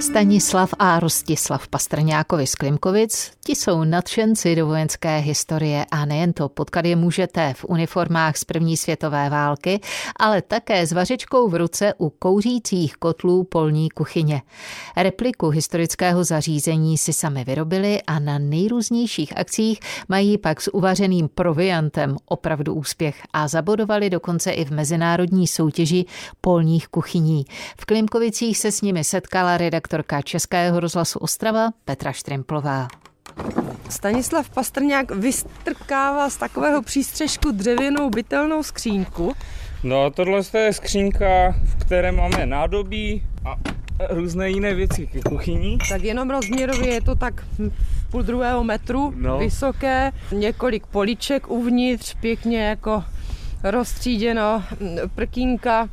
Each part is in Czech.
Stanislav a Rostislav Pastrňákovi z Klimkovic, ti jsou nadšenci do vojenské historie a nejen to, potkat je můžete v uniformách z první světové války, ale také s vařečkou v ruce u kouřících kotlů polní kuchyně. Repliku historického zařízení si sami vyrobili a na nejrůznějších akcích mají pak s uvařeným proviantem opravdu úspěch a zabodovali dokonce i v mezinárodní soutěži polních kuchyní. V Klimkovicích se s nimi setkala redaktorka redaktorka Českého rozhlasu Ostrava Petra Štrimplová. Stanislav Pastrňák vystrkává z takového přístřežku dřevěnou bytelnou skřínku. No tohle je skřínka, v které máme nádobí a různé jiné věci ke kuchyni. Tak jenom rozměrově je to tak půl druhého metru no. vysoké, několik poliček uvnitř, pěkně jako rozstříděno, prkínka,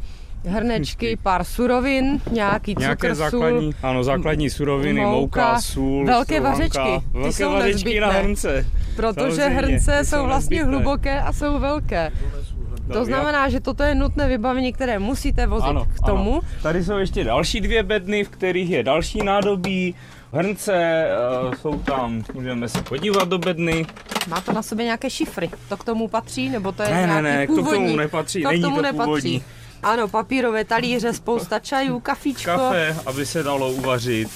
hrnečky, pár surovin, nějaký cukr, Nějaké základní, sůl, ano, základní suroviny, mouka, mouka sůl, velké vařečky. Velké jsou vařečky nezbytné, na hrnce. Protože Samozřejmě, hrnce jsou, jsou vlastně nezbytné. hluboké a jsou velké. To znamená, že toto je nutné vybavení, které musíte vozit ano, k tomu. Ano. Tady jsou ještě další dvě bedny, v kterých je další nádobí, hrnce, uh, jsou tam, můžeme se podívat do bedny. Má to na sobě nějaké šifry, to k tomu patří, nebo to je ne, nějaký ne, ne, původní? to k tomu nepatří, to není tomu to nepatří. původní. Ano, papírové talíře, spousta čajů, kafíčko. Kafe, aby se dalo uvařit.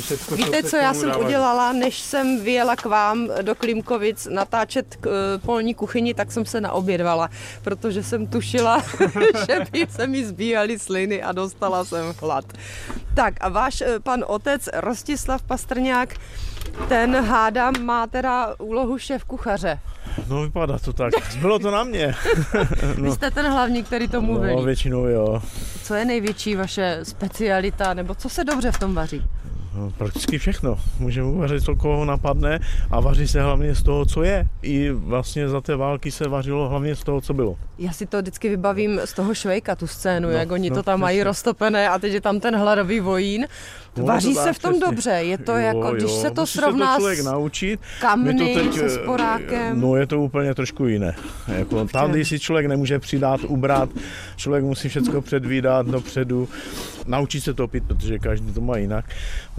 Všechno, Víte, co, co já jsem dávat. udělala, než jsem vyjela k vám do Klimkovic natáčet k, uh, polní kuchyni, tak jsem se naobědvala, protože jsem tušila, že by se mi zbíhaly sliny a dostala jsem hlad. Tak a váš uh, pan otec Rostislav Pastrňák, ten hádám má teda úlohu šéf kuchaře. No vypadá to tak. Bylo to na mě. no. Vy jste ten hlavní, který tomu no, velí. většinou jo. Co je největší vaše specialita, nebo co se dobře v tom vaří? Prakticky všechno. Můžeme uvařit, co koho napadne a vaří se hlavně z toho, co je. I vlastně za té války se vařilo hlavně z toho, co bylo. Já si to vždycky vybavím z toho Švejka, tu scénu, no, jak oni no, to tam mají roztopené a teď je tam ten hladový vojín. No, Vaří se v tom přesně. dobře, je to jo, jako, když jo. se to Musí srovná se to s naučit. kamny, to teď, se sporákem. No je to úplně trošku jiné. Jako, tady si člověk nemůže přidat, ubrat, člověk musí všechno předvídat dopředu, naučit se to pít, protože každý to má jinak.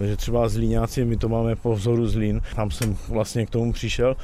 Takže třeba Zlíňáci, my to máme po vzoru Zlín, tam jsem vlastně k tomu přišel,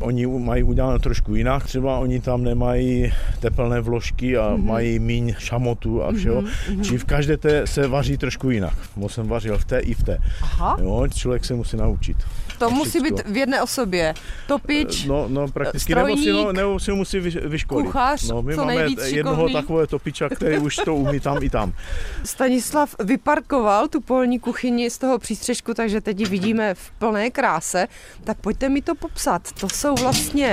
Oni mají udělané trošku jinak, třeba oni tam nemají teplné vložky a mm-hmm. mají míň šamotu a všeho. Mm-hmm. Či v každé té se vaří trošku jinak. Mo jsem vařil v té i v té. Aha. Jo, člověk se musí naučit. To musí být v jedné osobě. Topič, No, no prakticky, strojník, nebo si ho, nebo si musí vyškolit. Kuchař, no, my co máme jednoho takového topiča, který už to umí tam i tam. Stanislav vyparkoval tu polní kuchyni z toho přístřežku, takže teď ji vidíme v plné kráse. Tak pojďte mi to popsat. To jsou vlastně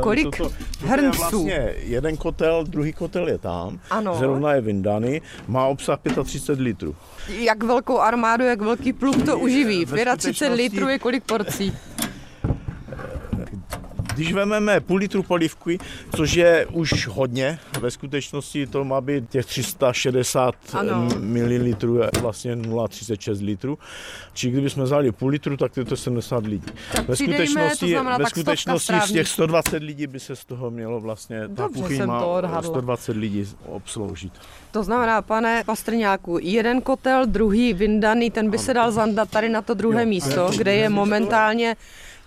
Kolik toto, toto hrnců? Je vlastně jeden kotel, druhý kotel je tam, ano. zrovna je vyndaný, má obsah 35 litrů. Jak velkou armádu, jak velký pluk to uživí? 35 litrů je kolik porcí? Když vezmeme půl litru polivky, což je už hodně, ve skutečnosti to má být těch 360 ml, vlastně 0,36 litrů. Či kdybychom vzali půl litru, tak je to 70 lidí. Tak ve skutečnosti, ve skutečnosti z těch 120 lidí by se z toho mělo vlastně, ta kuchyň má 120 lidí obsloužit. To znamená, pane Pastrňáku, jeden kotel, druhý vyndaný, ten by se dal zandat tady na to druhé jo, místo, kde je momentálně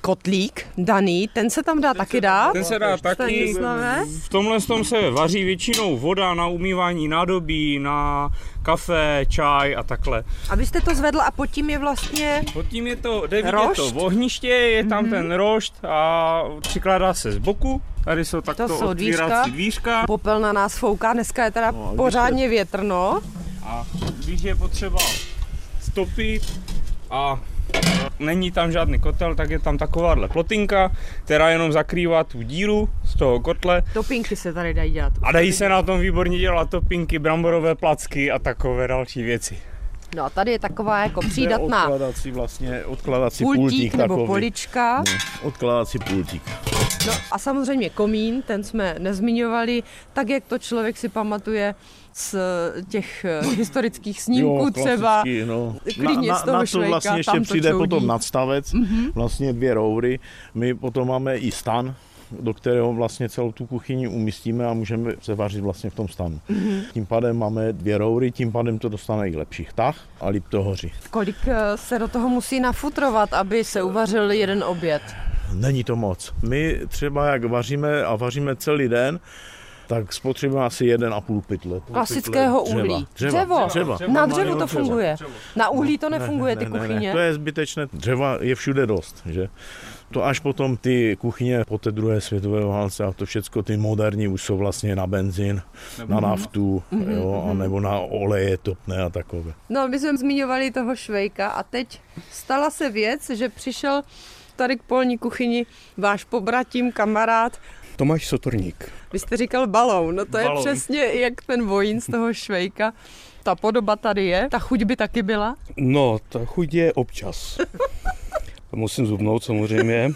kotlík daný, ten se tam dá taky dát? Ten se dá taky. V tomhle tom se vaří většinou voda na umývání nádobí, na kafe, čaj a takhle. Abyste to zvedl a pod tím je vlastně Pod tím je to, jde vidět to ohniště, je tam mm-hmm. ten rošt a přikládá se z boku. Tady jsou takto to jsou dvířka. dvířka. Popel na nás fouká, dneska je teda no, pořádně se... větrno. A když je potřeba stopit a Není tam žádný kotel, tak je tam takováhle plotinka, která jenom zakrývá tu díru z toho kotle. Topinky se tady dají dělat. A dají se na tom výborně dělat topinky, bramborové placky a takové další věci. No a tady je taková jako přídatná odkladací vlastně, odkladací pultík, pultík nebo takový. polička. No, odkladací pultík. No a samozřejmě komín, ten jsme nezmiňovali, tak jak to člověk si pamatuje z těch eh, historických snímků jo, třeba. No. Klidně na, na, z toho na to švejka, vlastně ještě přijde čoudí. potom nadstavec, mm-hmm. vlastně dvě roury. My potom máme i stan, do kterého vlastně celou tu kuchyni umístíme a můžeme se vařit vlastně v tom stanu. Mm-hmm. Tím pádem máme dvě roury, tím pádem to dostane i lepší tah a líp to hoří. Kolik eh, se do toho musí nafutrovat, aby se uvařil jeden oběd? Není to moc. My třeba jak vaříme a vaříme celý den, tak spotřebujeme asi jeden a půl pytle. Klasického pytle uhlí. Dřeva. Dřevo. dřeva. dřeva. Na dřevu to funguje. Dřevo. Na uhlí to nefunguje, ne, ne, ty kuchyně. Ne, ne. To je zbytečné. Dřeva je všude dost. Že? To až potom ty kuchyně po té druhé světové válce a to všechno ty moderní už jsou vlastně na benzín, nebo na naftu, mm-hmm. jo, a nebo na oleje topné a takové. No, my jsme zmiňovali toho švejka a teď stala se věc, že přišel tady k polní kuchyni váš pobratím, kamarád Tomáš Sotorník. Vy jste říkal balón, no to balón. je přesně jak ten vojín z toho švejka. Ta podoba tady je, ta chuť by taky byla? No, ta chuť je občas. Musím zubnout samozřejmě,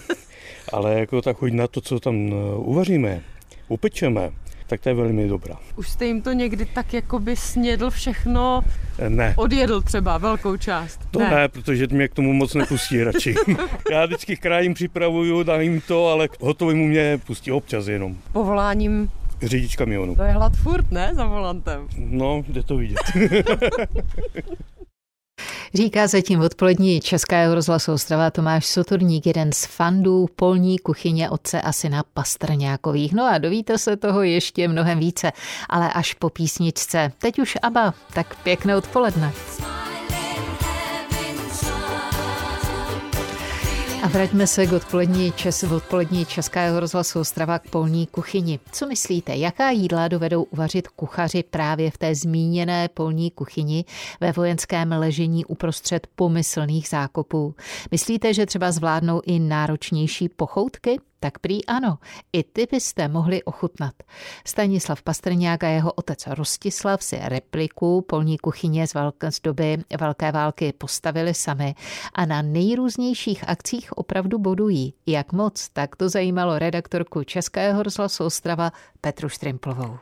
ale jako ta chuť na to, co tam eh, uvaříme, upečeme, tak to je velmi dobrá. Už jste jim to někdy tak jako by snědl všechno? Ne. Odjedl třeba velkou část? To ne, ne protože mě k tomu moc nepustí radši. Já vždycky krajím připravuju, dám jim to, ale hotový mu mě pustí občas jenom. Povoláním Řidič kamionu. To je hlad furt, ne, za volantem? No, jde to vidět. Říká zatím odpolední Českého rozhlasu Ostrava Tomáš Soturník, jeden z fandů polní kuchyně otce a syna Pastrňákových. No a dovíte se toho ještě mnohem více, ale až po písničce. Teď už Aba, tak pěkné odpoledne. A vraťme se k odpolední, čes, v odpolední Českého rozhlasu Ostrava k polní kuchyni. Co myslíte, jaká jídla dovedou uvařit kuchaři právě v té zmíněné polní kuchyni ve vojenském ležení uprostřed pomyslných zákopů? Myslíte, že třeba zvládnou i náročnější pochoutky? Tak prý ano, i ty byste mohli ochutnat. Stanislav Pastrňák a jeho otec Rostislav si repliku polní kuchyně z, velké, z doby Velké války postavili sami a na nejrůznějších akcích opravdu bodují. Jak moc, tak to zajímalo redaktorku Českého rozhlasu Ostrava Petru Štrimplovou.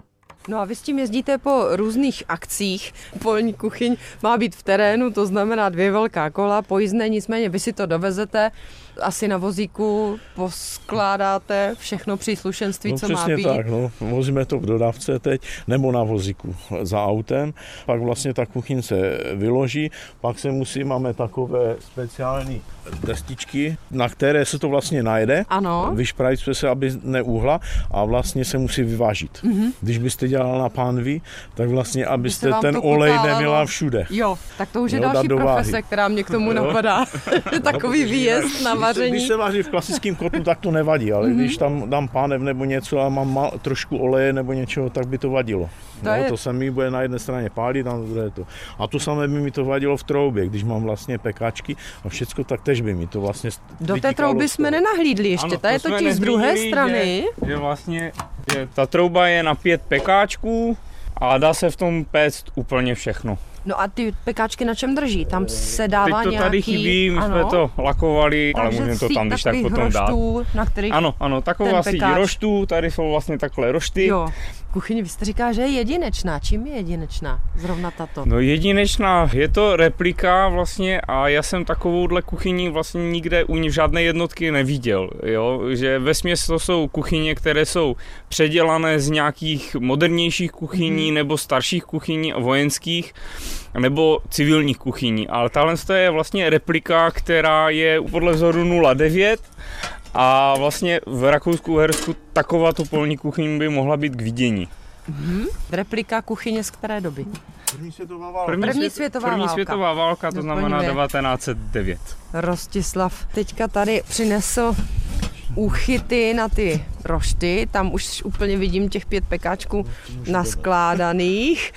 No a vy s tím jezdíte po různých akcích. Polní kuchyň má být v terénu, to znamená dvě velká kola, pojízdné, nicméně vy si to dovezete asi na vozíku poskládáte všechno příslušenství, no, co má být. tak, no. Vozíme to v dodávce teď, nebo na vozíku za autem, pak vlastně ta kuchyň se vyloží, pak se musí, máme takové speciální destičky, na které se to vlastně najde. Ano. Vyšpravit se, aby neuhla a vlastně se musí vyvážit. Mm-hmm. Když byste dělal na pánvi, tak vlastně, abyste ten olej neměla všude. Jo, tak to už je jo, další profese, která mě k tomu napadá. Takový výjezd na vaření. Když se vaří v klasickém kotlu, tak to nevadí, ale mm-hmm. když tam dám pánev nebo něco a mám mal, trošku oleje nebo něčeho, tak by to vadilo. To, no, je... to se mi bude na jedné straně pálit, na druhé to. A to samé by mi to vadilo v troubě, když mám vlastně pekáčky a všechno, tak tež by mi to vlastně Do té trouby jsme nenahlídli ještě, ano, ta je totiž z druhé strany. Že, že vlastně že ta trouba je na pět pekáčků a dá se v tom péct úplně všechno. No a ty pekáčky na čem drží? Tam se dává Teď to tady nějaký... chybí, my ano. jsme to lakovali, Takže ale můžeme to tam když tak potom dát. na kterých Ano, ano, taková síť roštů, tady jsou vlastně takhle rošty. Jo. Kuchyně, vy jste říká, že je jedinečná. Čím je jedinečná? Zrovna tato. No jedinečná, je to replika vlastně a já jsem takovouhle kuchyni vlastně nikde u ní žádné jednotky neviděl. Jo? Že ve směs to jsou kuchyně, které jsou předělané z nějakých modernějších kuchyní mm. nebo starších kuchyní vojenských nebo civilních kuchyní. Ale tahle je vlastně replika, která je podle vzoru 09 a vlastně v Rakousku, Hersku taková to polní kuchyň by mohla být k vidění. Mm-hmm. Replika kuchyně z které doby? První světová válka. První, první světová první válka. světová válka, to znamená 1909. Rostislav teďka tady přinesl úchyty na ty rošty, tam už úplně vidím těch pět pekáčků naskládaných.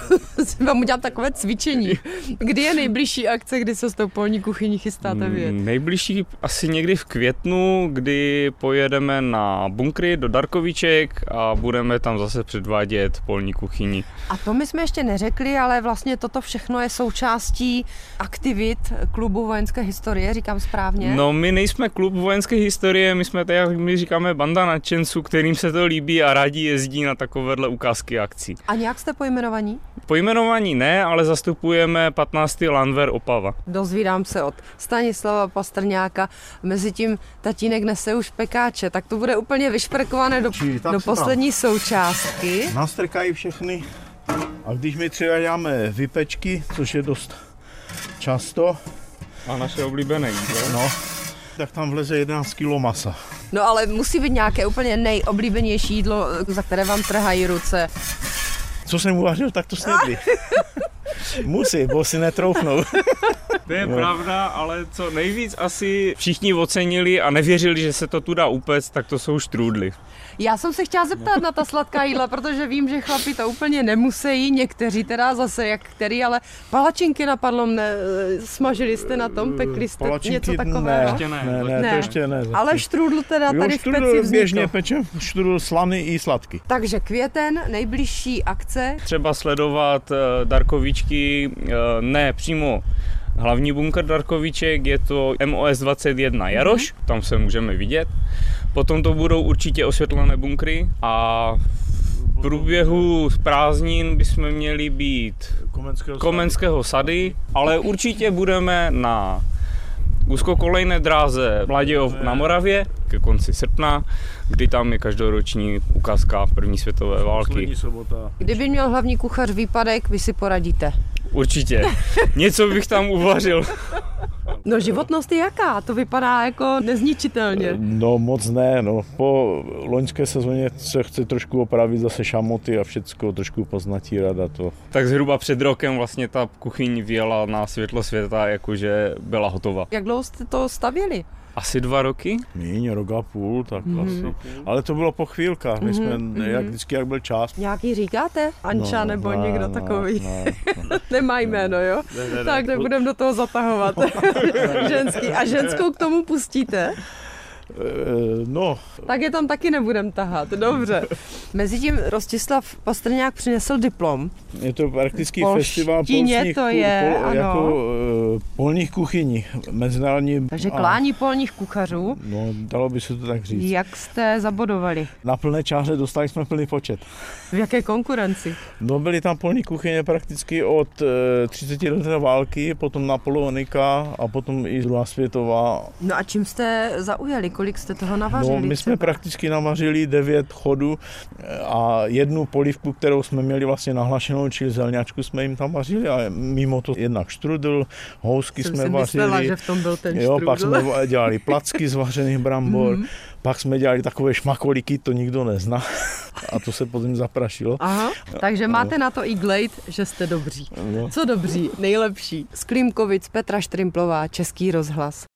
Vám udělat takové cvičení. Kdy je nejbližší akce, kdy se s tou polní kuchyní chystáte mm, vyjet? Nejbližší asi někdy v květnu, kdy pojedeme na bunkry do Darkoviček a budeme tam zase předvádět polní kuchyni. A to my jsme ještě neřekli, ale vlastně toto všechno je součástí aktivit klubu vojenské historie, říkám správně? No my nejsme klub vojenské historie, my jsme tady, jak my říkáme, banda nadšenců, kterým se to líbí a rádi jezdí na takovéhle ukázky akcí. A nějak jste pojmenovaní? Pojmenovaní ne, ale zastupujeme 15. Landver Opava. Dozvídám se od Stanislava Pastrňáka, mezitím tatínek nese už pekáče, tak to bude úplně vyšperkované do, do poslední tam. součástky. Nastrkají všechny a když my třeba děláme vypečky, což je dost často. A naše oblíbené jídlo. No, tak tam vleze 11 kg masa. No ale musí být nějaké úplně nejoblíbenější jídlo, za které vám trhají ruce. Co jsem uvařil, tak to snědli. Musí, bo si netroufnou. To je no. pravda, ale co nejvíc asi všichni ocenili a nevěřili, že se to tu dá upec, tak to jsou štrůdly. Já jsem se chtěla zeptat na ta sladká jídla, protože vím, že chlapi to úplně nemusí, někteří teda zase jak který, ale palačinky napadlo mne, smažili jste na tom, pekli jste palačinky něco takového? Ne, ne, ne, ne, to ještě ne. Zatím. Ale štrůdl teda jo, tady v peci vznikl. běžně pečem, štrůdl slaný i sladký. Takže květen, nejbližší akce. Třeba sledovat uh, Darkovičky, uh, ne přímo hlavní bunkr Darkoviček, je to MOS 21 Jaroš, mm-hmm. tam se můžeme vidět. Potom to budou určitě osvětlené bunkry a v průběhu prázdnin bychom měli být Komenského, Komenského sady, ale určitě budeme na úzkokolejné dráze Vladějov na Moravě ke konci srpna, kdy tam je každoroční ukázka první světové války. Kdyby měl hlavní kuchař výpadek, vy si poradíte? Určitě. Něco bych tam uvařil. No životnost je jaká? To vypadá jako nezničitelně. No moc ne, no. Po loňské sezóně se chce trošku opravit zase šamoty a všechno trošku poznatírat a to. Tak zhruba před rokem vlastně ta kuchyň věla na světlo světa, jakože byla hotová. Jak dlouho jste to stavěli? Asi dva roky? Míň, rok a půl, tak mm-hmm. asi. Ale to bylo po chvílkách, my jsme, mm-hmm. jak vždycky, jak byl čas. Nějaký říkáte? Anča no, nebo ne, někdo ne, takový? Ne, ne, Nemá jméno, jo? Ne, ne, tak nebudeme do toho zatahovat. Ženský. A ženskou k tomu pustíte? Eh, no. Tak je tam taky nebudem tahat, dobře. Mezitím Rostislav Pastrňák přinesl diplom. Je to praktický festival polských, to je, pol, jako uh, polních kuchyní. Mezinárodní. Takže klání a, polních kuchařů. No, dalo by se to tak říct. Jak jste zabodovali? Na plné čáře dostali jsme plný počet. V jaké konkurenci? No, byly tam polní kuchyně prakticky od uh, 30 let války, potom Napoleonika a potom i druhá světová. No a čím jste zaujali? Kolik jste toho navařili? No, my jsme třeba? prakticky navařili devět chodů a jednu polivku, kterou jsme měli vlastně nahlašenou, čili zelňačku jsme jim tam vařili a mimo to jednak štrudl, housky Jsem jsme vařili. Myslela, že v tom byl ten jo, pak jsme dělali placky z vařených brambor, mm-hmm. pak jsme dělali takové šmakoliky, to nikdo nezná a to se potom zaprašilo. Aha, takže máte na to i glade, že jste dobří. No. Co dobří? Nejlepší. Z Klímkovic, Petra Štrimplová, Český rozhlas.